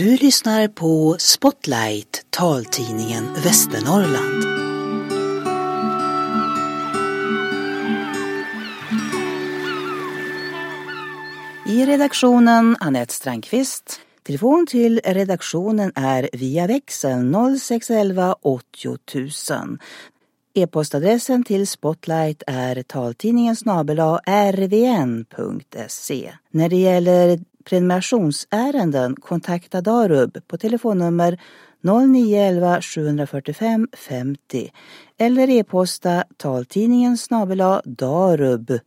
Du lyssnar på Spotlight, taltidningen Västernorrland. I redaktionen Anette Strandqvist. Telefon till redaktionen är via växeln 0611 80 000. E-postadressen till Spotlight är taltidningen snabela rvn.se. När det gäller prenumerationsärenden kontakta Darub på telefonnummer 0911 745 50 eller e-posta taltidningen snabela darub.se.